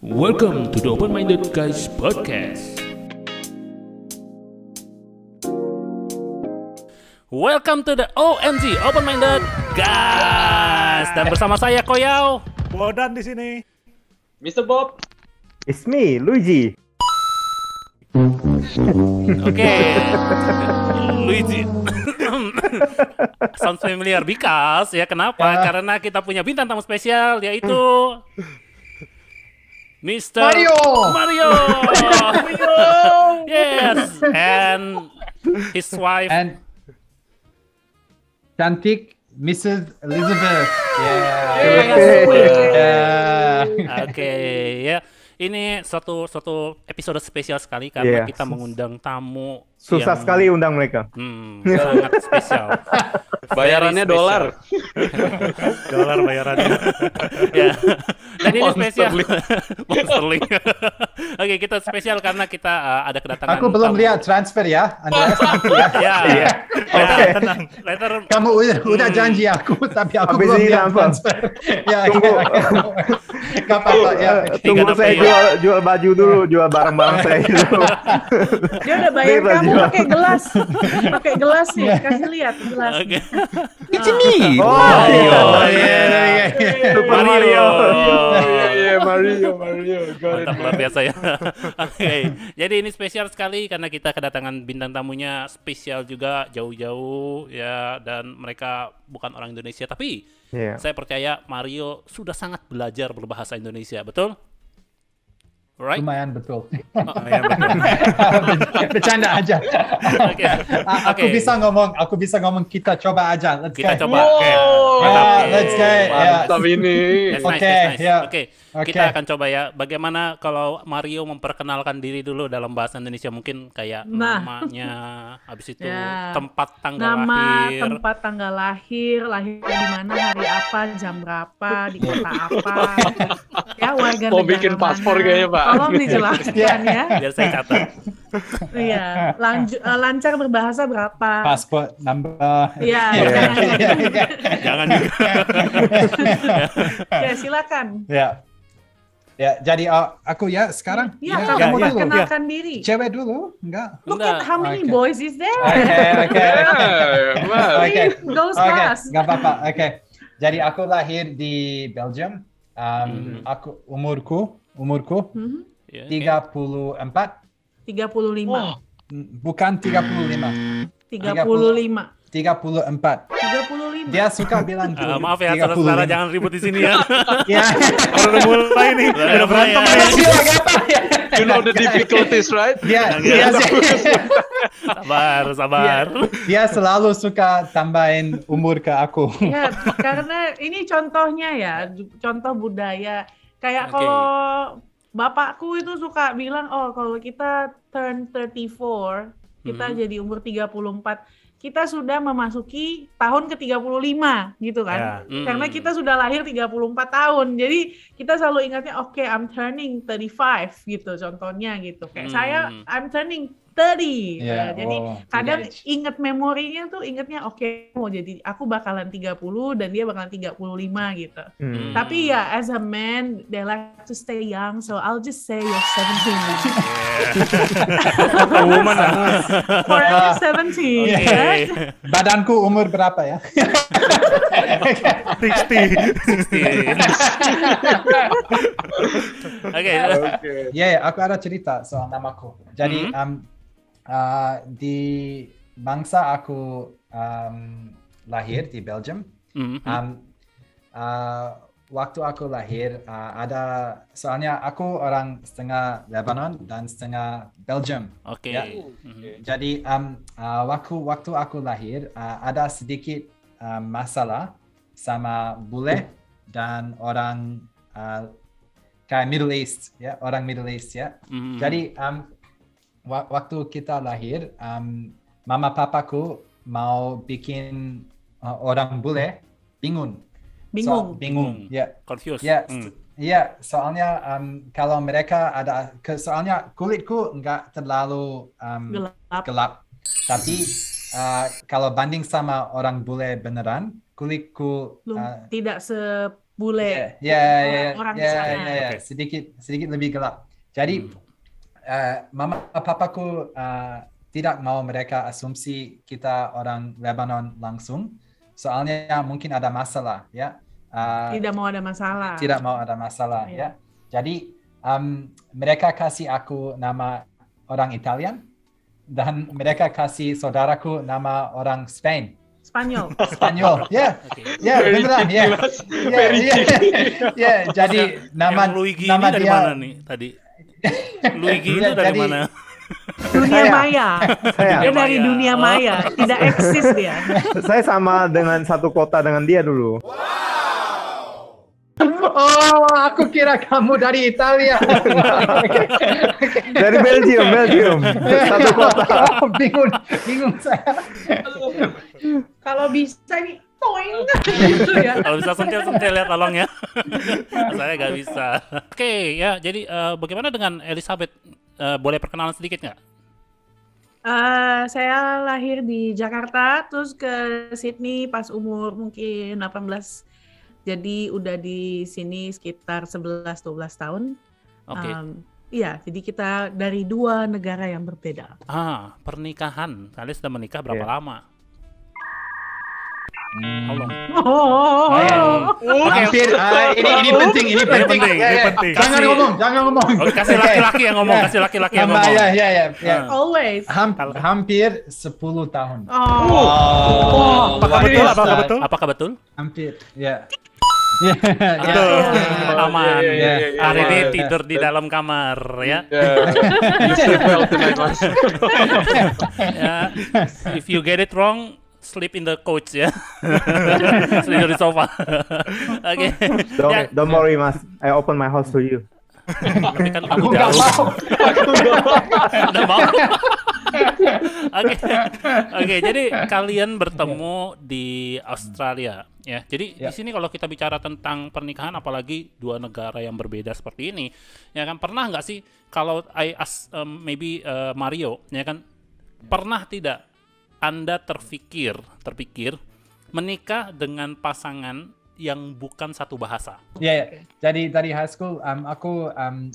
Welcome to the Open Minded Guys podcast. Welcome to the OMG Open Minded Guys dan bersama saya Koyau. Bodan di sini. Mr. Bob. It's me, Luigi. Oke, Luigi. Sounds familiar because ya kenapa? Karena kita punya bintang tamu spesial yaitu Mr. Mario! Mario. yes, and his wife. and cantik Mrs. Elizabeth. Yeah. Yeah. Oke, ya. Ini suatu suatu episode spesial sekali karena Iya. kita mengundang tamu Susah yang- sekali undang mereka. Hmm, sangat spesial. Bayarannya dolar. Dolar bayarannya. ya. Dan ini spesial. sterling. Oke, kita spesial karena kita uh, ada kedatangan. Aku belum tamu. lihat transfer ya, Andreas ya. Ya. Iya. Ya, Oke. tenang. Later Kamu udah, udah janji aku, tapi aku Habis belum lihat transfer. transfer. ya, Tunggu. ya, ya. Gak apa-apa ya. Tunggu saya ya. jual jual baju dulu, jual barang-barang saya dulu. Dia udah bayar kamu. Pakai gelas. Pakai gelas nih, kasih lihat gelas. Oke. Oh, Mario. Oh, iya, iya, iya. Super Mario. Iya, Mario, Mario. Mantap luar biasa ya. Oke, jadi ini spesial sekali karena kita kedatangan bintang tamunya spesial juga jauh-jauh ya dan mereka bukan orang Indonesia tapi Iya. saya percaya Mario sudah sangat belajar berbahasa Indonesia, betul? Right? Lumayan betul. Oh, ya, betul. Bercanda aja. Oke. A- Aku Oke. bisa ngomong, aku bisa ngomong kita coba aja. Let's Kita go. coba. Oke. Mantap. Yeah, let's go. Yeah. Mantap ini. That's nice, Oke, that's nice. ya. Oke, Oke. kita akan coba ya. Bagaimana kalau Mario memperkenalkan diri dulu dalam bahasa Indonesia mungkin kayak Nah. namanya, habis itu Ya. tempat tanggal Nama, lahir. tempat tanggal lahir, lahirnya di mana, hari apa, jam berapa, di kota apa. ya, warga Mau negara bikin paspor mana. kayaknya, Pak. Tolong dijelaskan ya. Biar saya catat. Iya, lanjut eh, lancar berbahasa berapa? Passport number. Iya, Iya. Jangan juga. ya silakan. Ya. Ya, jadi uh, aku ya sekarang. Ya, Ya, kamu kamu dulu. perkenalkan diri. Cewek dulu? Enggak. Look Enggak. at how many Oke. boys is there. Oke, oke. Yeah, well, Oke. Goes Oke, fast. nggak apa-apa. Oke. Jadi aku lahir di Belgium. Um, Aku umurku umurku Mhm. Ya, oke. 34 35. bukan 35. 35. 34. 35. Dia suka bilang Eh, maaf ya, saudara-saudara jangan ribut di sini ya. Ya. Baru udah mulai nih. Udah berantem ya. nih. you know the difficulties, right? Dia, dia, Sabar, sabar. dia selalu suka tambahin umur ke aku. Ya, karena ini contohnya ya, contoh budaya. Kayak Oke. kalau bapakku itu suka bilang, oh kalau kita turn 34, kita Mhm. jadi umur 34, kita sudah memasuki tahun ke-35 gitu kan. Ya, mm. Karena kita sudah lahir 34 tahun. Jadi kita selalu ingatnya, oke I'm turning 35 gitu contohnya gitu. Kayak Hmm. saya I'm turning 30. Ya, Nah, jadi oh, kadang teenage. inget memorinya tuh ingetnya oke mau jadi aku bakalan 30 dan dia bakalan 35 gitu. Hmm. Tapi ya as a man they like to stay young so I'll just say you're 17. Woman ah. Forever 17. Oke. right? Badanku umur berapa ya? 60. Oke, Ya, aku ada cerita soal namaku. Jadi Mhm. um, uh, di bangsa aku um, lahir di Belgium. Mhm. Um, uh, waktu aku lahir uh, ada soalnya aku orang setengah Lebanon dan setengah Belgium. Oke. Ya. Mhm. Jadi um, uh, waktu waktu aku lahir uh, ada sedikit um, masalah sama bule dan orang uh, kayak Middle East ya orang Middle East ya. Mhm. Jadi um, waktu kita lahir um, mama papaku mau bikin uh, orang bule bingung. Bingung. So, bingung. Ya. Confused. Ya, Hmm. Iya, soalnya um, kalau mereka ada, ke, soalnya kulitku nggak terlalu um, Gelap. gelap. Tapi uh, kalau banding sama orang bule beneran, kulitku Lu uh, tidak se bule. Ya, ya, ya, orang ya, sana. ya, ya, Oke. sedikit sedikit lebih gelap. Jadi eh, mama papaku eh, tidak mau mereka asumsi kita orang Lebanon langsung, soalnya mungkin ada masalah, ya. Eh, Tidak mau ada masalah. tidak mau ada masalah, Iya. ya. Jadi em, mereka kasih aku nama orang Italian dan mereka kasih saudaraku nama orang Spain, Spanyol. Spanyol, ya. Ya, beneran, ya. Ya, ya. Ya, jadi nama nama dari dia mana nih tadi? Luigi itu Ya, dari jadi- mana? dunia Saya. maya. Saya Dia dari Maya. dunia Oh. maya. Tidak eksis dia. saya sama dengan satu kota dengan dia dulu. Oh, aku kira kamu dari Italia. Dari Belgium, Belgium. Satu kota. bingung, bingung saya. Kalau bisa nih, toing. gitu ya. Kalau bisa sentil-sentil ya tolong ya. Saya nggak bisa. Oke ya, jadi eh, bagaimana dengan Elizabeth? Eh, boleh perkenalan sedikit nggak? Eh, saya lahir di Jakarta, terus ke Sydney pas umur mungkin 18. Jadi udah di sini sekitar 11-12 tahun. Oke. Em, iya, jadi kita dari dua negara yang berbeda. Ah, pernikahan. Kalian sudah menikah berapa Iya. lama? How long? Oh, Hampir, ah, ini ini penting, ini penting. penting, Ya, ini ya. penting. Jangan ngomong, jangan ngomong. Kasih laki-laki yang ngomong, kasih laki-laki yang ngomong. ya, ya, ya, ya. Ah. always. Ham- hampir 10 tahun. Oh, Apakah betul? Apakah betul? Apakah betul? Hampir, ya. Betul. Aman. Iya, iya, iya, iya. Hari ini tidur di dalam kamar ya. Yeah. You sleep well tonight, Mas. ya. If you get it wrong, sleep in the couch ya. Sleep di sofa. Oke. Don't, Ya, don't worry, Mas. I open my house to you. tapi kan Aku jauh. mau. Udah mau. Oke. Oke, jadi kalian bertemu di Australia ya. Jadi di Ya. sini kalau kita bicara tentang pernikahan apalagi dua negara yang berbeda seperti ini, ya kan pernah nggak sih kalau I ask um, maybe uh, Mario, ya kan pernah tidak Anda terfikir, terpikir menikah dengan pasangan yang bukan satu bahasa? Ya, ya. jadi dari high school, um, aku um,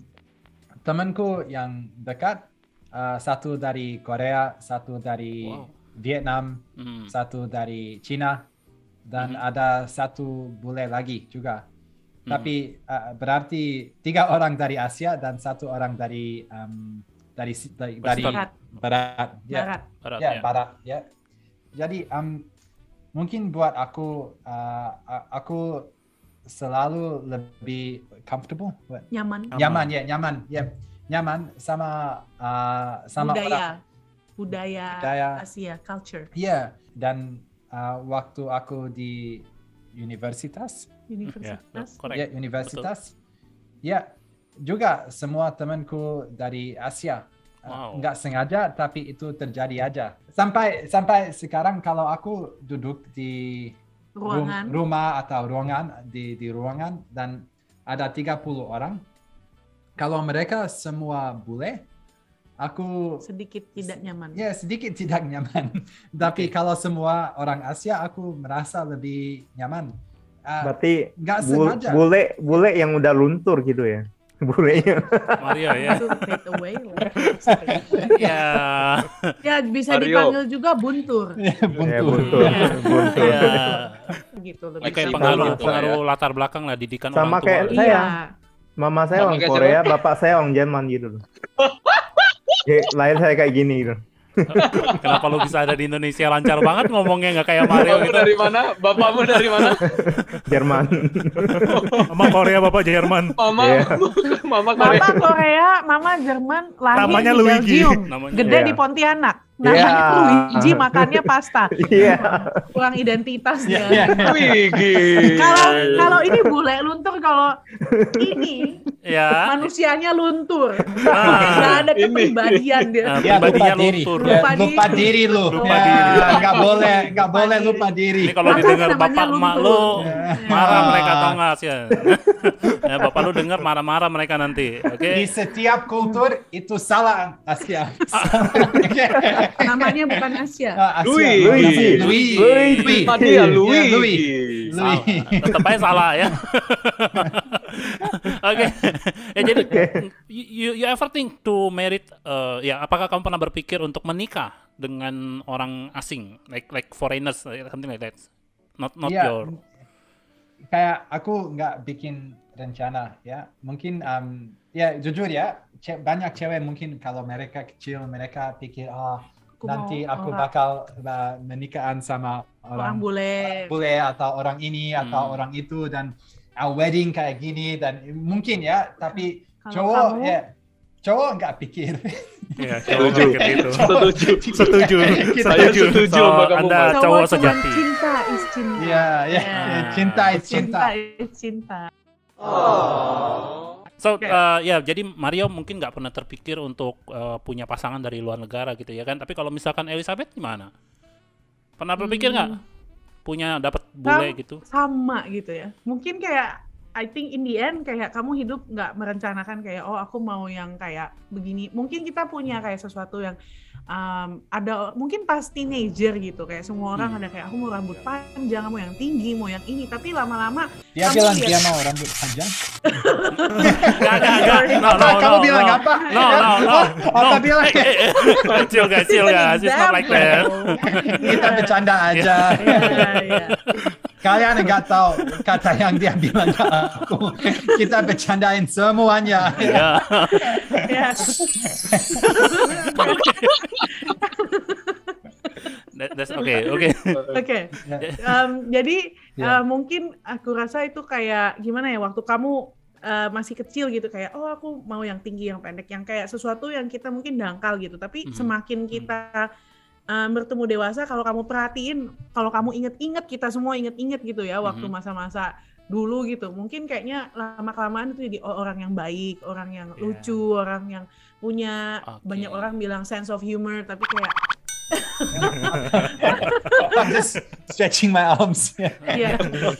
temanku yang dekat, uh, satu dari Korea, satu dari Wow. Vietnam, Hmm. satu dari Cina, dan Mhm. ada satu bule lagi juga. Mhm. Tapi uh, berarti tiga orang dari Asia dan satu orang dari um, dari dari, dari Barat. barat. Ya. barat. Barat, ya, ya. barat ya jadi um, mungkin buat aku uh, aku selalu lebih comfortable? Nyaman. Aman. nyaman ya nyaman ya nyaman sama uh, sama orang budaya. budaya. Budaya. Asia, culture. ya dan uh, waktu aku di universitas Universitas. Correct. ya universitas ya juga semua temanku dari Asia Uh, Wow. nggak sengaja tapi itu terjadi aja sampai sampai sekarang kalau aku duduk di rum- Ruangan. rumah atau ruangan di di ruangan dan ada 30 orang kalau mereka semua bule aku sedikit tidak nyaman. ya sedikit tidak nyaman tapi kalau semua orang Asia aku merasa lebih nyaman Ah, Berarti nggak bu- sengaja bule bule yang udah luntur gitu ya. Bulenya. Mario ya. Away. ya. ya bisa Mario. dipanggil juga buntur. Ya, buntu buntur. buntur. ya. gitu lebih kayak pengaruh pengaruh latar belakang lah didikan Sama orang tua. kayak lah. saya. Iya. Mama saya Sama orang Korea, bapak saya orang Jerman gitu loh. Ya, lahir saya kayak gini gitu. Kenapa lu bisa ada di Indonesia lancar banget ngomongnya nggak kayak Mario Bapakmu gitu? dari mana? Bapakmu dari mana? Jerman. Mama Korea, Bapak Jerman. Mama, Iya. Mama Korea. Mama Korea, Mama Jerman, lahir Namanya di Luigi. Belgium, Namanya- gede Iya. di Pontianak. Namanya Iya. Luigi, makannya pasta. Iya. Kurang identitas Iya, dia. iya. Wigi. Kalau kalau ini bule luntur, kalau ini Ya. manusianya luntur. Ah. Nggak ada kepribadian dia. Ah, Ya, lupa diri. luntur. Ya, Lupa lupa diri. lu. Lupa Ya, diri. Nggak boleh, nggak Lupa boleh lupa diri. Ini kalau didengar bapak emak lu marah Ya. mereka tau nggak sih? ya bapak lu dengar marah-marah mereka nanti. Oke. Di setiap kultur itu salah Asia. Namanya bukan Asia. Luigi. Luigi. Luigi. Luigi. Tadi ya Louis. Louis. Salah. Tetap aja salah ya. Oke. ya jadi you, you ever think to married uh, ya apakah kamu pernah berpikir untuk menikah dengan orang asing like like foreigners something like that. Not not Iya, your kayak aku nggak bikin rencana ya mungkin um, ya jujur ya ce- banyak cewek mungkin kalau mereka kecil mereka pikir ah Aku nanti mau aku orang- bakal uh, menikahan sama Orang orang bule. bule atau orang ini atau Hmm. orang itu dan our wedding kayak gini dan mungkin ya tapi Kalau cowok kamu- ya cowok nggak pikir Iya, Setuju. cowok gitu. Setuju. Setuju. Saya Setuju. setuju So. Anda cowok Cowok sejati. cinta is cinta. ya ya Ya. cinta is cinta Cinta is cinta. So Oke. uh, ya jadi Mario mungkin nggak pernah terpikir untuk uh, punya pasangan dari luar negara gitu ya kan. Tapi kalau misalkan Elizabeth gimana? Pernah berpikir nggak Hmm. punya dapat bule Sam- gitu? sama gitu ya. Mungkin kayak I think in the end kayak kamu hidup nggak merencanakan kayak oh aku mau yang kayak begini. Mungkin kita punya kayak sesuatu yang um, ada mungkin pas teenager gitu kayak semua orang Hmm. ada kayak aku mau rambut panjang, mau yang tinggi, mau yang ini. Tapi lama-lama dia Kamu bilang dia mau rambut panjang Gak, gak, gak. No, Apa no, kamu no, bilang no. apa? No, no, no. Apa no. bilang? Eh, eh, eh. Chill guys, chill guys. It's not like that. kita bercanda aja Iya, iya. Kalian nggak tahu kata yang dia bilang ke aku kita bercandain semuanya Ya. Ya. That- That's okay, oke. Oke. Ya. Em, jadi Ya. eh, mungkin aku rasa itu kayak gimana ya waktu kamu eh, masih kecil gitu kayak oh aku mau yang tinggi yang pendek yang kayak sesuatu yang kita mungkin dangkal gitu tapi Mhm. semakin kita eh, bertemu dewasa kalau kamu perhatiin kalau kamu inget-inget kita semua inget-inget gitu ya waktu Mhm. masa-masa dulu gitu mungkin kayaknya lama kelamaan itu jadi orang yang baik orang yang Iya. lucu orang yang punya Oke. banyak orang bilang sense of humor tapi kayak I'm just stretching my arms Iya,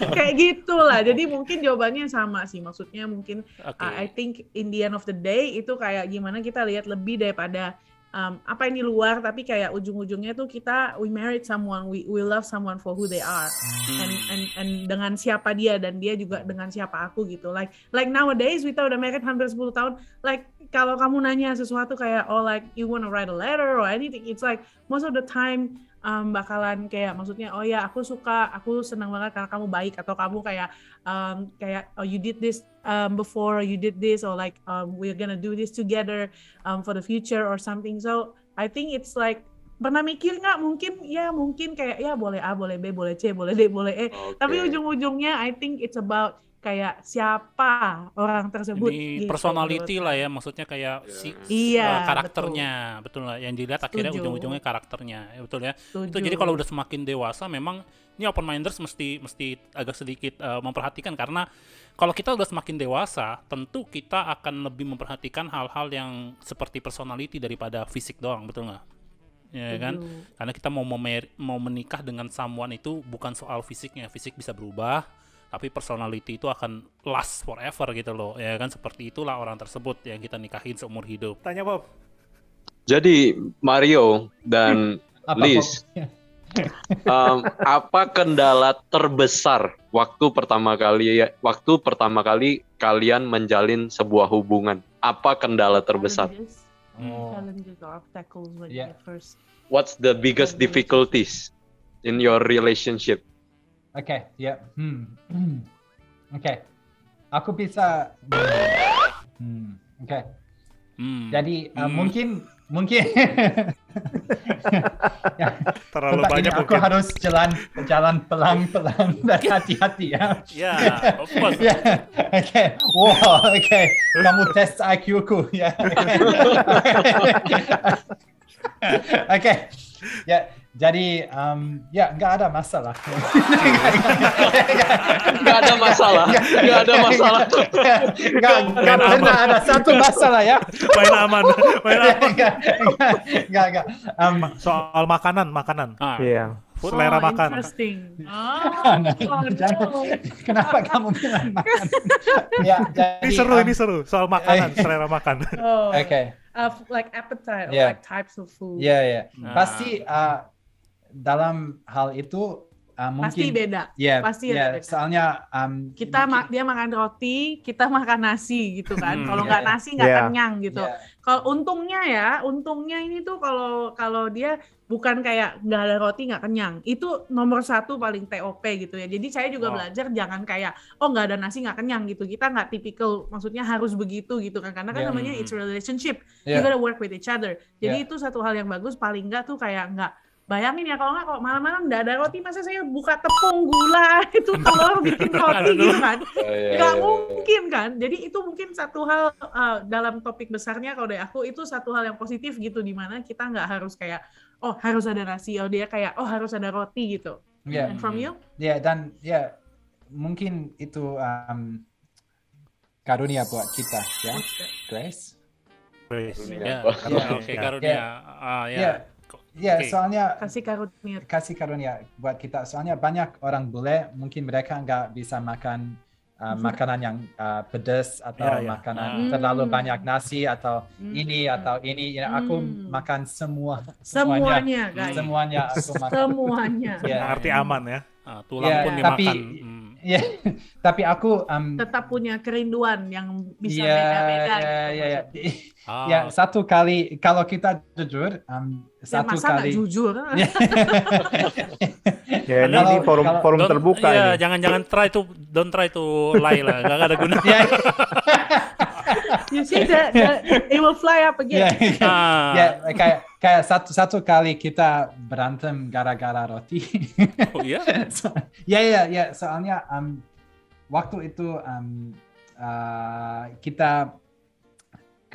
kayak gitulah. Jadi mungkin jawabannya sama sih. Maksudnya mungkin Oke. uh, I think in the end of the day itu kayak gimana kita lihat lebih daripada um, apa yang di luar, tapi kayak ujung-ujungnya tuh kita we married someone, we we love someone for who they are, Hmm. and and and dengan siapa dia dan dia juga dengan siapa aku gitu. Like like nowadays kita udah married hampir 10 tahun. Like kalau kamu nanya sesuatu kayak oh like you wanna write a letter or anything, it's like most of the time um, bakalan kayak maksudnya oh ya aku suka aku senang banget karena kamu baik atau kamu kayak um, kayak oh you did this um, before you did this or like um, we're gonna do this together um, for the future or something. So I think it's like pernah mikir nggak? Mungkin ya mungkin kayak ya boleh A boleh B boleh C boleh D boleh E. Oke. tapi ujung-ujungnya I think it's about kayak siapa orang tersebut Ini gitu, personality menurut lah ya, maksudnya kayak si Iya, uh, karakternya, betul lah. Yang dilihat akhirnya ujung-ujungnya karakternya, ya, betul ya. Itu jadi kalau udah semakin dewasa, memang ini open minders mesti mesti agak sedikit uh, memperhatikan karena kalau kita udah semakin dewasa, tentu kita akan lebih memperhatikan hal-hal yang seperti personality daripada fisik doang, betul nggak? Ya kan? Karena kita mau memer- mau menikah dengan someone itu bukan soal fisiknya, fisik bisa berubah, tapi personality itu akan last forever gitu loh. Ya kan seperti itulah orang tersebut yang kita nikahin seumur hidup. Tanya Bob. Jadi Mario dan Apa, Liz, um, apa kendala terbesar waktu pertama kali waktu pertama kali kalian menjalin sebuah hubungan? Apa kendala terbesar? Oh. Yeah. What's the biggest difficulties in your relationship? Oke, ya. Hmm. Hmm. Oke. Aku bisa Hmm. Oke. Hmm. Jadi uh, Hmm. mungkin mungkin ya, Terlalu tempat banyak ini aku mungkin. harus jalan jalan pelan-pelan dan hati-hati ya. Ya, of course. Ya, oke. Wow, oke. Kamu tes IQ ku ya. Oke. Ya, jadi um, ya nggak ada masalah. Nggak ada masalah, nggak ada masalah. Nggak pernah ada satu masalah ya. Main aman. Main aman. Nggak nggak. Um, Soal makanan, makanan. Ah, Iya. Food. Selera Oh, makan. Interesting. Oh, Nah, oh, no. Kenapa kamu bilang makan? ya, Ini jadi, seru, um, ini seru. Soal makanan, selera makan. Oh, Oke. uh, f- like appetite or Yeah. like types of food. Ya, ya. Nah. Pasti uh, dalam hal itu uh, Pasti mungkin beda. ya, pasti ada beda. soalnya um, Kita ma- mungkin- dia makan roti, kita makan nasi gitu kan. Hmm, kalau ya, nggak ya. nasi nggak Ya. kenyang gitu. ya, Kalau untungnya ya, untungnya ini tuh kalau kalau dia bukan kayak nggak ada roti nggak kenyang. Itu nomor satu paling TOP gitu ya. Jadi saya juga Wow. belajar jangan kayak oh nggak ada nasi nggak kenyang gitu. Kita nggak tipikal, maksudnya harus begitu gitu kan. Karena kan Ya. namanya it's a relationship. You ya, gotta work with each other. Jadi Ya. itu satu hal yang bagus. Paling nggak tuh kayak nggak Bayangin ya kalau nggak kok malam-malam nggak ada roti masa saya buka tepung gula itu telur bikin roti gitu kan Iya, nggak iya, iya. mungkin kan jadi itu mungkin satu hal uh, dalam topik besarnya kalau dari aku itu satu hal yang positif gitu di mana kita nggak harus kayak oh harus ada nasi oh dia kayak oh harus ada roti gitu ya, and from you ya, dan ya mungkin itu um, karunia buat kita, ya? Grace. Grace. Ya, Apa? Ya, oke ya. karunia. Ah, ya. Ya. Ya, Oke. soalnya kasih karunia kasih karunia buat kita. Soalnya banyak orang bule mungkin mereka nggak bisa makan uh, makanan yang uh, pedas atau Ya, ya. makanan Hmm. terlalu banyak nasi atau Hmm. ini atau ini. Ya, aku Hmm. makan semua semuanya guys semuanya aku makan. semuanya Ya. Arti aman ya. Ah, tulang Ya, pun tapi- dimakan. Hmm. Ya, tapi aku um, tetap punya kerinduan yang bisa ya, beda-beda ya, gitu ya, ya, Ah, ya, satu kali kalau kita jujur um, Dan satu masa kali. jujur Ya. Ya ini Kalau- di forum kalau- forum terbuka iya, ini. jangan-jangan try to don't try to lie lah, nggak ada guna. ya, you see that, that it will fly up ya, again Ah, ya, kayak kayak satu satu kali kita berantem gara-gara roti. oh iya? So- ya ya ya soalnya um, waktu itu um, uh, kita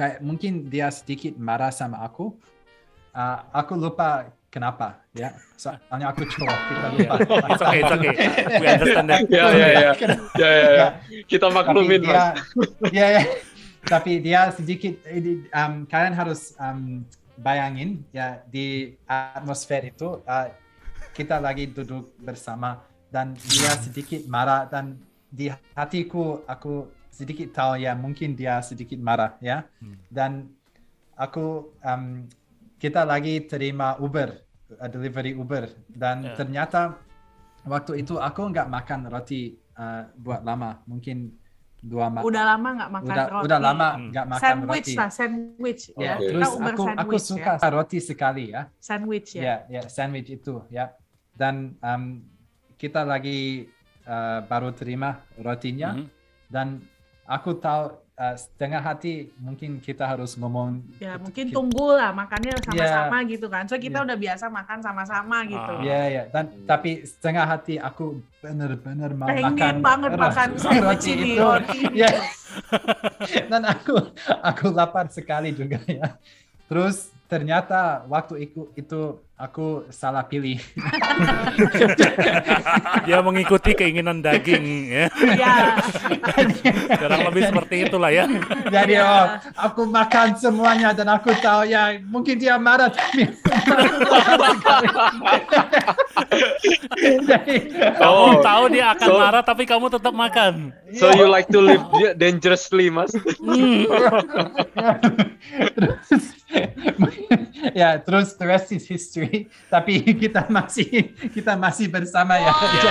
kayak mungkin dia sedikit marah sama aku. Uh, aku lupa kenapa ya. Soalnya aku cowok kita lupa. It's okay, it's okay. We understand that. Ya, ya, ya. Ya, ya, ya. Kita Tapi maklumin, dia, Mas. ya, ya. Tapi dia sedikit, di- um, kalian harus um, bayangin ya di atmosfer itu uh, kita lagi duduk bersama dan dia sedikit marah dan di hatiku aku sedikit tahu ya mungkin dia sedikit marah ya. Dan aku um, kita lagi terima Uber uh, delivery Uber. Dan Ya. ternyata waktu itu aku nggak makan roti uh, buat lama mungkin dua ma- udah lama nggak makan udah, roti. udah lama Hmm. nggak makan sandwich roti. lah sandwich ya. Ya, Oke. terus Kita Uber aku aku sandwich, suka roti sekali ya. Sandwich ya. Ya ya sandwich itu ya. Dan um, kita lagi uh, baru terima rotinya. Mhm. dan aku tahu uh, setengah hati mungkin kita harus ngomong ya kita- mungkin kita- tunggu lah makannya sama-sama gitu kan. So kita Ya. udah biasa makan sama-sama gitu. Ah. ya ya. Dan tapi setengah hati aku benar-benar mau pengen makan banget makan sandwich roti ini itu. ya. Dan aku aku lapar sekali juga ya. Terus ternyata waktu itu itu aku salah pilih Dia mengikuti keinginan daging ya. ya Kurang lebih seperti itulah ya. jadi Ya. oh aku makan semuanya dan aku tahu ya mungkin dia marah tapi jadi Kamu Oh. tahu dia akan So- marah tapi kamu tetap makan. So you like to live dangerously, Mas? terus ya terus the rest is history tapi kita masih kita masih bersama ya Jadi,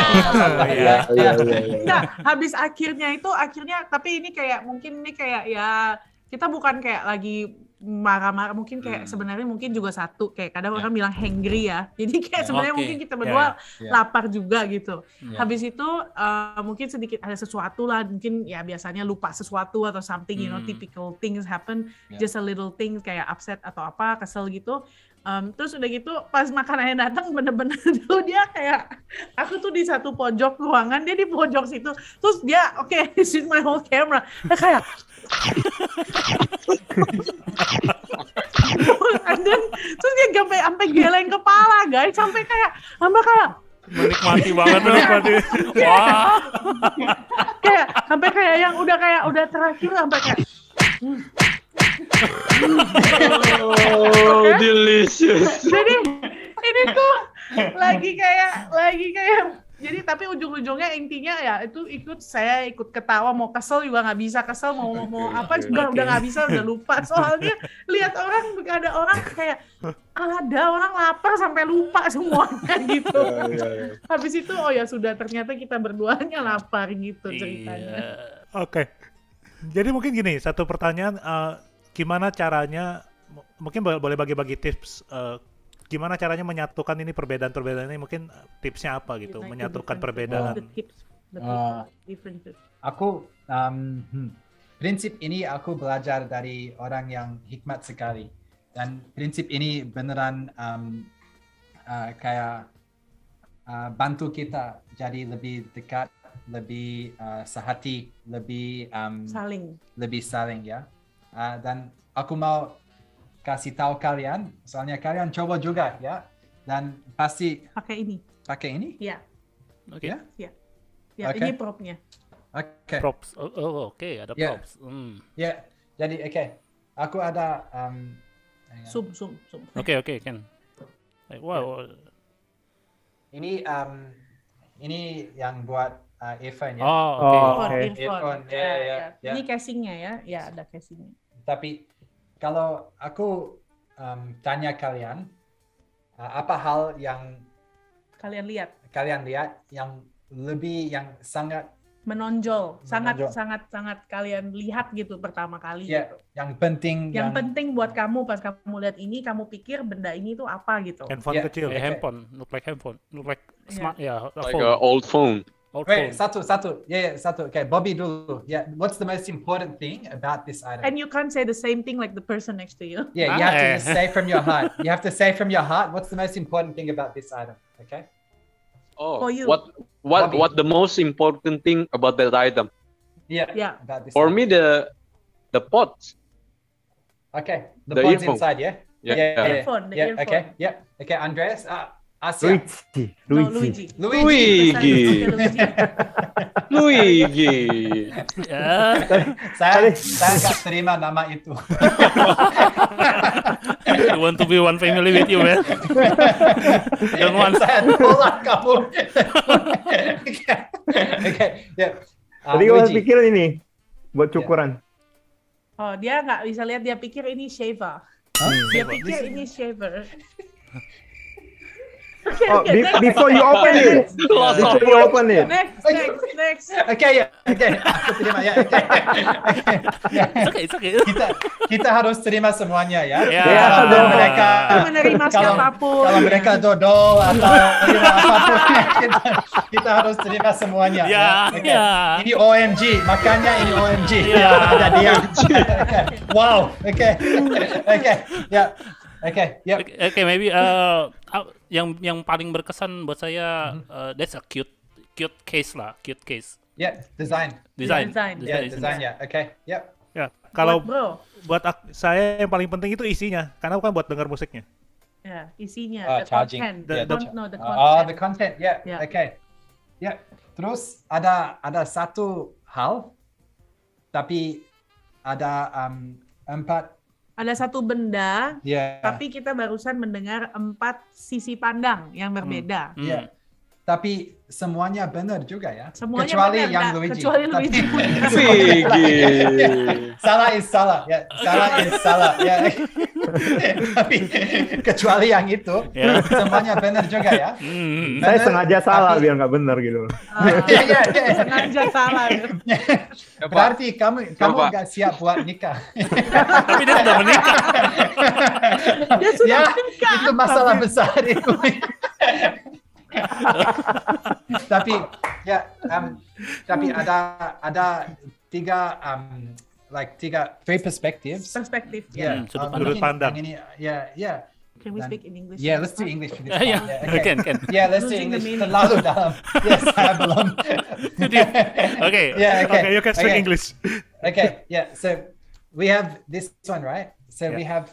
iya. ya, ya. Nah, habis akhirnya itu akhirnya tapi ini kayak mungkin ini kayak ya kita bukan kayak lagi marah-marah mungkin kayak Hmm. sebenarnya mungkin juga satu kayak kadang Ya. orang bilang hangry ya jadi kayak sebenarnya Oke. mungkin kita Ya, berdua ya. lapar juga gitu Ya. habis itu eh, mungkin sedikit ada sesuatu lah mungkin ya biasanya lupa sesuatu atau something you know Hmm. typical things happen Ya. just a little thing kayak upset atau apa kesel gitu Em, terus udah gitu pas makanannya datang bener-bener dulu dia kayak aku tuh di satu pojok ruangan dia di pojok situ. Terus dia oke this is my whole camera. Dia kayak and then terus dia sampai sampai geleng kepala guys. Sampai kayak sampai kayak Menikmati banget menikmati. Wah. kayak sampai kayak yang udah kayak udah terakhir sampai kayak Oh, delicious. jadi ini tuh lagi kayak lagi kayak jadi tapi ujung-ujungnya intinya ya itu ikut saya ikut ketawa mau kesel juga nggak bisa kesel mau mau apa oke, udah oke. udah nggak bisa udah lupa soalnya lihat orang ada orang kayak ada orang lapar sampai lupa semuanya gitu habis itu oh ya sudah ternyata kita berduanya lapar gitu ceritanya Iya. Oke. Jadi mungkin gini, satu pertanyaan, eh, gimana caranya, mungkin bo- boleh bagi-bagi tips, eh, gimana caranya menyatukan ini perbedaan-perbedaan ini, mungkin eh, tipsnya apa gitu, Like the menyatukan perbedaan. the tips the Ah. differences Aku um, hmm, prinsip ini aku belajar dari orang yang hikmat sekali dan prinsip ini beneran um, uh, kayak uh, bantu kita jadi lebih dekat, lebih uh, sehati, lebih um, saling lebih saling ya. Uh, dan aku mau kasih tahu kalian, soalnya kalian coba juga ya, dan pasti pakai ini pakai ini. ya Oke. Ya? ya ini propnya Oke. Props. Oh, oh, oke, ada Ya. props. Hmm. Ya, jadi oke. Aku ada um, zoom zoom zoom Oke, oke, Ken. Eh, Wow. Ini um, ini yang buat uh, earphone ya. Oh, oke. Oh. earphone, oke. earphone. Earphone, ya, ya, ya. Ini casingnya ya, ya ada casingnya. Tapi kalau aku um, tanya kalian uh, apa hal yang Kalian lihat kalian lihat yang lebih yang sangat menonjol, sangat Menonjol. sangat sangat kalian lihat gitu pertama kali. ya gitu. yang penting Yang penting buat kamu pas kamu lihat ini, kamu pikir benda ini tuh apa gitu. Handphone Ya, kecil. Oke. handphone, look like handphone, look like Iya. smart, ya, a Like phone, a old phone. Old Wait, phone. satu satu. Ya, ya, satu. Okay, Bobby dulu. Yeah, what's the most important thing about this item? And you can't say the same thing like the person next to you. Yeah, you have to just say from your heart. You have to say from your heart what's the most important thing about this item. Okay. Oh, For you. what what Bobby. what the most important thing about that item? Yeah. Yeah. About this. For item. me, the the pot. Okay. The, The pod's earphone. inside. Yeah. Yeah. Yeah. Earphone, the yeah. earphone. Okay. Yeah. Okay. Andreas. Uh, Asia. Luigi, No, Luigi. Luigi. Luigi. Luigi. Luigi. Ya. saya saya nggak terima nama itu. you want to be one family with you, man. Don't want. saya tolak kamu. Oke. Oke. Ya. Tadi gue Luigi. pikir ini buat cukuran. Oh, dia nggak bisa lihat, dia pikir ini shaver. Hah? Dia pikir ini shaver. Oh, be- before you open it, before you open it. Next, next, next. Oke ya, oke, aku terima ya. Oke, Oke. Ya. It's okay, it's okay. kita kita harus terima semuanya ya. Ya. Kalau dong. mereka Menerima kalau, siapa pun. kalau mereka dodol atau apa pun kita, kita harus terima semuanya. Ya, Oke. ya. Ini OMG, makanya ini OMG. Ya. Ada dia. Oke. Wow. Oke. Oke. Ya. Oke. Ya. Oke, okay, maybe uh, uh, yang yang paling berkesan buat saya Mm-hmm. uh, that's a cute cute case lah, cute case. Ya. Design. Design. Design. Ya. is- Design ya. Oke. Ya. Ya, kalau Buat bro, buat saya yang paling penting itu isinya, karena bukan buat dengar musiknya. ya isinya, Ah, the charging. content, The- the, the- con- no, the Oh, content. the content. Ya. Ya. Oke. Ya. Terus ada ada satu hal tapi ada um, empat Ada satu benda, ya tapi kita barusan mendengar empat sisi pandang yang berbeda. Hmm. ya tapi semuanya benar juga ya Semuanya kecuali benar, yang. Luigi Kecuali Tapi- Luigi. Luigi. salah is salah ya salah is salah ya tapi kecuali yang itu Ya. semuanya benar juga ya Hmm. Saya Benar, sengaja salah tapi- biar nggak benar gitu. Ah, ya, ya, ya. sengaja salah. berarti kamu kamu Coba. nggak siap buat nikah Tapi dia sudah menikah. Dia sudah ya menikah. itu masalah besar itu tapi ya um, tapi ada ada tiga um, like tiga three perspectives Perspektif. ya Hmm, sudut um, pandang. mungkin Sudut pandang. ini ya ya Can we Dan- speak in English? yeah let's do English for this Ya, ya. part. Yeah, okay. Ken, Ken. yeah let's do Losing the English meaning. terlalu dalam yes saya belum Oke. yeah okay Okay, you can speak okay. English. okay yeah so we have this one right so we have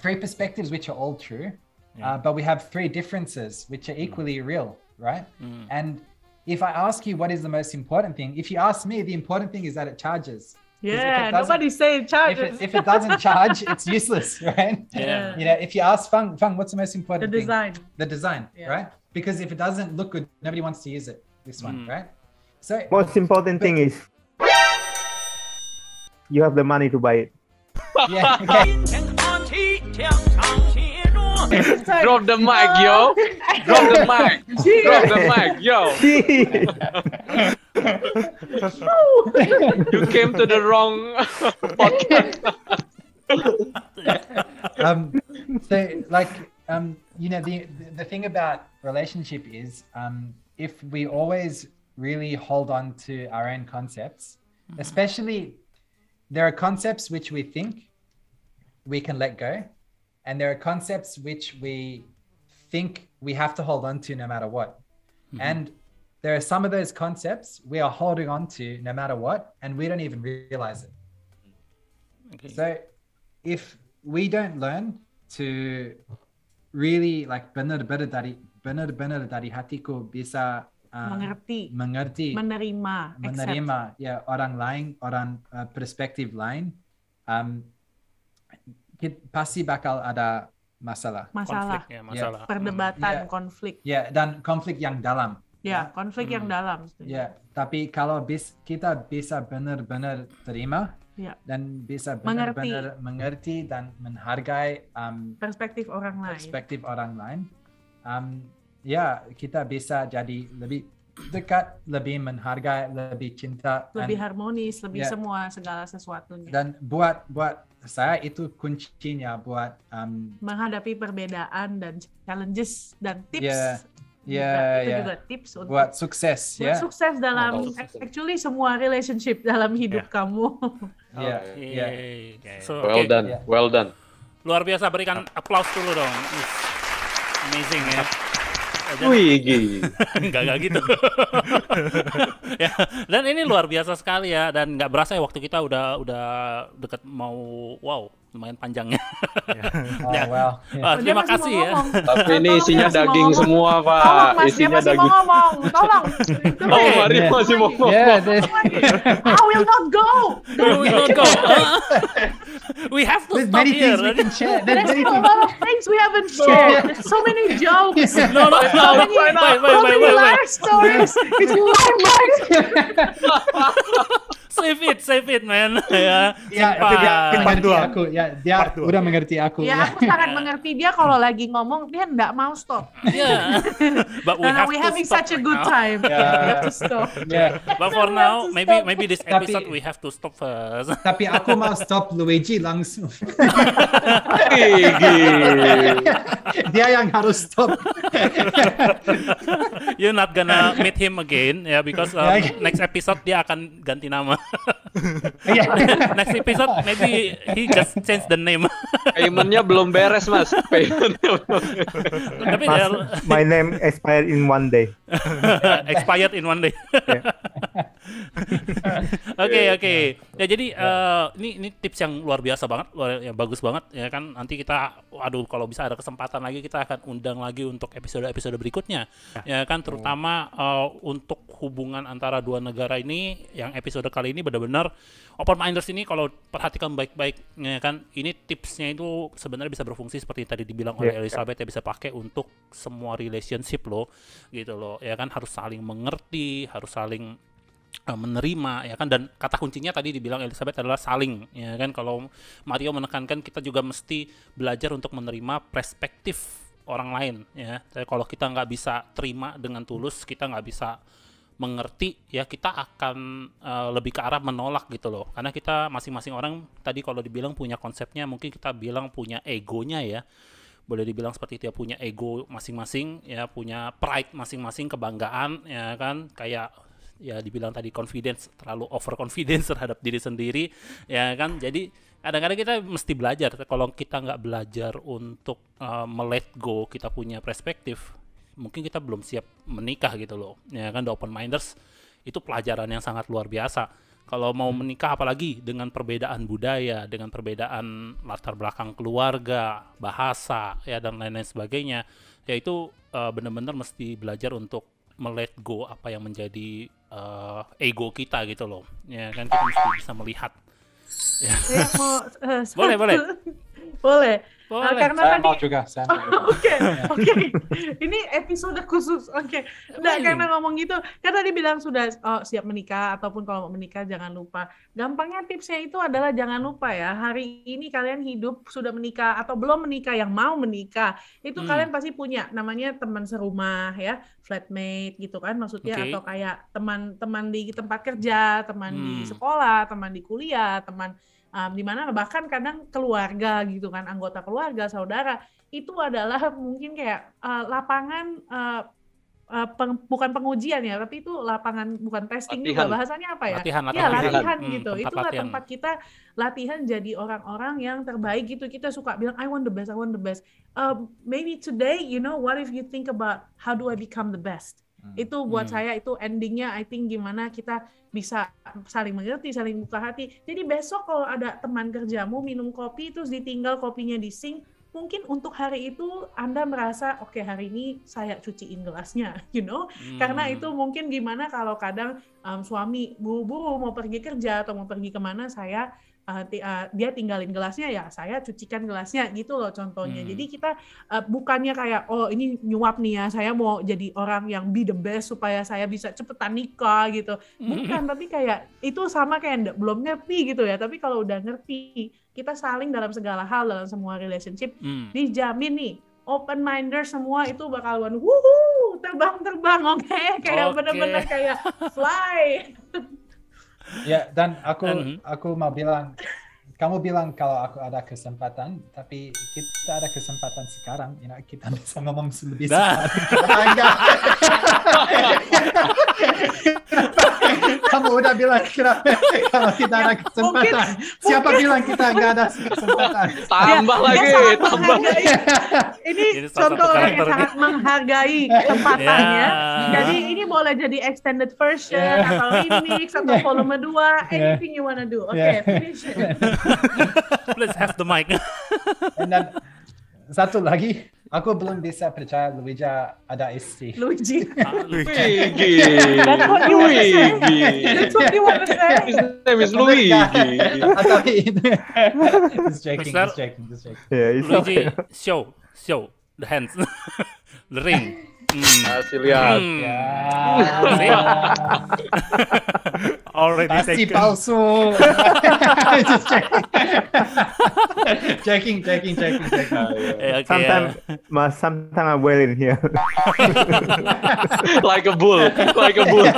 three perspectives which are all true Yeah. uh, but we have three differences which are equally real right Hmm. and if i ask you what is the most important thing if you ask me the important thing is that it charges Yeah, doesn't- nobody say If it, if it doesn't charge, it's useless, right? Yeah. You know, if you ask Fang, Fang, what's the most important thing? The design. The design, Yeah. right? Because if it doesn't look good, nobody wants to use it. This one, Mm. right? So Most important thing is you have the money to buy it. yeah, okay. Drop the mic, yo. Drop the mic. Drop the mic, yo. You came to the wrong podcast. um, so like um, you know the the thing about relationship is um, if we always really hold on to our own concepts, especially there are concepts which we think we can let go, and there are concepts which we think we have to hold on to no matter what. And there are some of those concepts we are holding on to no matter what, and we don't even realize it. Okay. So if we don't learn to really like benar-benar dari benar-benar dari hatiku bisa uh, Mengerti, mengerti, menerima, accept. menerima ya orang lain, orang uh, perspektif lain, um, kit- pasti bakal ada masalah. masalah, Konflik ya, masalah. perdebatan, Yeah. konflik. Ya dan konflik yang dalam. Ya, konflik yang dalam. Ya, tapi kalau bis, kita bisa benar-benar terima Ya. dan bisa Mengerti. benar-benar mengerti dan menghargai um, Perspektif orang lain. perspektif orang lain, um, ya kita bisa jadi lebih dekat, lebih menghargai, lebih cinta dan, lebih harmonis, lebih Ya. semua segala sesuatunya. dan buat buat saya itu kuncinya buat um, menghadapi perbedaan dan challenges dan tips. Ya, juga. ya, itu ya. juga tips untuk buat sukses buat ya. sukses dalam Oh, sukses. actually semua relationship dalam hidup kamu. Ya, ya. Oke. So, Well oke. done, Yeah. well done. Luar biasa berikan applause dulu dong. Amazing ya. Wih. Enggak enggak gitu. ya, dan ini luar biasa sekali ya dan nggak berasa ya waktu kita udah udah deket mau wow lumayan panjangnya. Oh, Ya. well, ya. Wah, Dia terima masih kasih mau ya. Tapi ini Tolong, isinya dia mau daging ngomong. semua, Tolong Pak. mas, dia Isinya masih mau daging. ngomong. Tolong. Oh, Oke. Mario Yeah. masih mau ngomong. Yeah, the- I will not go. We will not go. we have to there's stop many here. things we can share. There's There's many a things. lot of things we haven't shared. There's so many jokes. No, no, no. So many, Wait, wait, so wait, many wait, wait. life stories. It's life, life. Save it, save it, man. ya. Ya, tapi dia Part mengerti dua. aku. Ya, dia Part dua. udah mengerti aku. Ya, aku sangat mengerti dia kalau lagi ngomong dia nggak mau stop. Yeah. But we Karena have we to having such a good now. time. Yeah. We have to stop. Ya, But for now, maybe maybe this Tapi- episode we have to stop first. tapi aku mau stop Luigi langsung. Dia yang harus stop. You're not gonna meet him again ya because um, Ya, oke. next episode dia akan ganti nama. Iya. next episode maybe he just change the name. Paymentnya belum beres, Mas. Paymentnya belum Tapi Mas, ya, my name expired in one day. expired in one day. Oke oke. Ya jadi eh, ini ini tips yang luar biasa banget, luar ya bagus banget ya kan. Nanti kita, aduh kalau bisa ada kesempatan lagi kita akan undang lagi untuk episode-episode berikutnya. Ya kan terutama eh, untuk hubungan antara dua negara ini yang episode kali ini benar-benar open minders ini kalau perhatikan baik-baik ya kan ini tipsnya itu sebenarnya bisa berfungsi seperti tadi dibilang oleh Ya. Elizabeth ya bisa pakai untuk semua relationship loh gitu loh ya kan harus saling mengerti harus saling uh, menerima ya kan? Dan kata kuncinya tadi dibilang Elizabeth adalah saling ya kan? Kalau Mario menekankan kita juga mesti belajar untuk menerima perspektif orang lain ya. Jadi kalau kita nggak bisa terima dengan tulus kita nggak bisa mengerti ya kita akan uh, lebih ke arah menolak gitu loh. Karena kita masing-masing orang tadi kalau dibilang punya konsepnya mungkin kita bilang punya egonya ya. Boleh dibilang seperti itu ya. Punya ego masing-masing ya. Punya pride masing-masing kebanggaan ya kan? Kayak ya dibilang tadi confidence terlalu over confidence terhadap diri sendiri ya kan? Jadi kadang-kadang kita mesti belajar. Kalau kita nggak belajar untuk uh, melet go kita punya perspektif mungkin kita belum siap menikah gitu loh ya kan? The open minders itu pelajaran yang sangat luar biasa. Kalau mau menikah apalagi dengan perbedaan budaya dengan perbedaan latar belakang keluarga bahasa ya dan lain-lain sebagainya ya itu uh, benar-benar mesti belajar untuk melet go apa yang menjadi uh, ego kita gitu loh ya kan kita mesti bisa melihat Saya mau eh, Boleh, boleh. boleh. Eh, Boleh. karena Saya tadi mau juga. Oke, oke. Ini episode khusus. Oke. Nah, Amazing. karena ngomong gitu, kan tadi bilang sudah oh, siap menikah ataupun kalau mau menikah jangan lupa. Gampangnya tipsnya itu adalah jangan lupa ya. Hari ini kalian hidup sudah menikah atau belum menikah yang mau menikah, itu Hmm. kalian pasti punya namanya teman serumah ya, flatmate gitu kan maksudnya Oke. atau kayak teman-teman di tempat kerja, teman di Hmm. sekolah, teman di kuliah, teman um, di mana bahkan kadang keluarga gitu kan anggota keluarga saudara itu adalah mungkin kayak uh, lapangan uh, uh, peng- bukan pengujian ya tapi itu lapangan bukan testing juga Latihan. bahasanya apa ya Latihan, ya latihan. latihan Hmm, gitu tempat itulah latihan. tempat kita latihan jadi orang-orang yang terbaik gitu kita suka bilang I want the best I want the best Um, maybe today you know what if you think about how do I become the best itu buat Hmm. saya itu endingnya I think gimana kita bisa saling mengerti saling buka hati jadi besok kalau ada teman kerjamu minum kopi terus ditinggal kopinya di sink mungkin untuk hari itu Anda merasa oke hari ini saya cuciin gelasnya you know karena Hmm. itu mungkin gimana kalau kadang um, suami buru-buru mau pergi kerja atau mau pergi ke mana saya uh, uh, dia tinggalin gelasnya ya saya cucikan gelasnya gitu loh contohnya Hmm. jadi kita uh, bukannya kayak oh ini nyuap nih ya saya mau jadi orang yang be the best supaya saya bisa cepetan nikah gitu bukan tapi kayak itu sama kayak belum ngerti gitu ya tapi kalau udah ngerti kita saling dalam segala hal dalam semua relationship Hmm. dijamin nih open minder semua itu bakalan wuhu terbang terbang oke kayak Oke. bener-bener kayak fly Ya, dan aku Mhm. aku mau bilang, kamu bilang kalau aku ada kesempatan, tapi kita ada kesempatan sekarang, you know, kita bisa ngomong lebih cepat. Kamu udah bilang kenapa kalau kita ada kesempatan. Siapa bilang kita enggak ada kesempatan? Tambah Dia lagi, tambah. ini Jadi salah contoh orang yang sangat menghargai Ya. jadi ini boleh jadi extended version Yeah. atau remix atau volume 2 anything you wanna do oke Yeah. finish it. Please have the mic. Dan dan satu lagi, aku belum bisa percaya Luija ada istri. Luigi Luigi. That's what you wanna say. Luigi. that's what you say His name is Luigi. Just joking, just joking, just joking. It's okay. Luigi, show, show the hands, the ring. Hmm. Kasih lihat. Hmm. Ya. Already Pasti taken. palsu. just joking. joking, joking, joking, joking. Eh, oke, Sometimes, mas, sometimes I'm well in here. Like a bull, like a bull.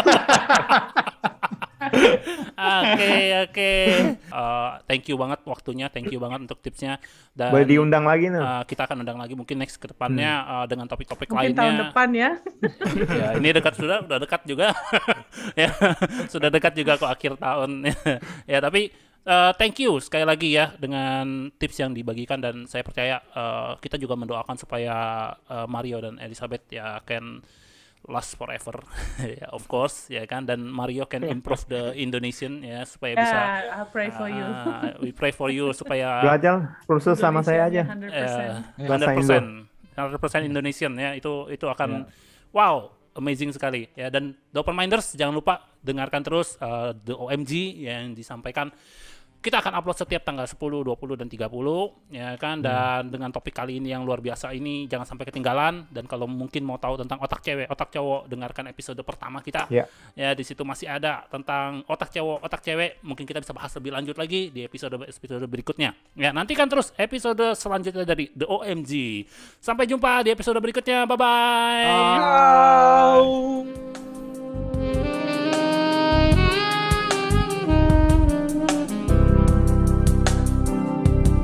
Oke oke. Eh, thank you banget waktunya, thank you banget untuk tipsnya dan Boleh diundang lagi nih. eh, kita akan undang lagi mungkin next ke depannya eh, dengan topik-topik mungkin lainnya. tahun depan ya ya, ini dekat sudah, udah dekat juga. ya, sudah dekat juga kok akhir tahun. ya, tapi eh, thank you sekali lagi ya dengan tips yang dibagikan dan saya percaya eh, kita juga mendoakan supaya eh, Mario dan Elizabeth ya can last forever. Ya of course ya kan? Dan Mario can improve the Indonesian ya supaya bisa yeah I'll pray for you. Ah, we pray for you supaya Belajar kursus sama saya aja. Eh, Bahasa 100% 100% Indonesian ya. Itu itu akan wow amazing sekali ya. Dan The Open Minders jangan lupa dengarkan terus uh, The OMG yang disampaikan kita akan upload setiap tanggal 10, 20 dan 30 ya kan dan dengan topik kali ini yang luar biasa ini jangan sampai ketinggalan dan kalau mungkin mau tahu tentang otak cewek, otak cowok dengarkan episode pertama kita. Ya. Ya di situ masih ada tentang otak cowok, otak cewek. Mungkin kita bisa bahas lebih lanjut lagi di episode episode berikutnya. Ya, nantikan terus episode selanjutnya dari The OMG. Sampai jumpa di episode berikutnya. Bye bye. Ciao.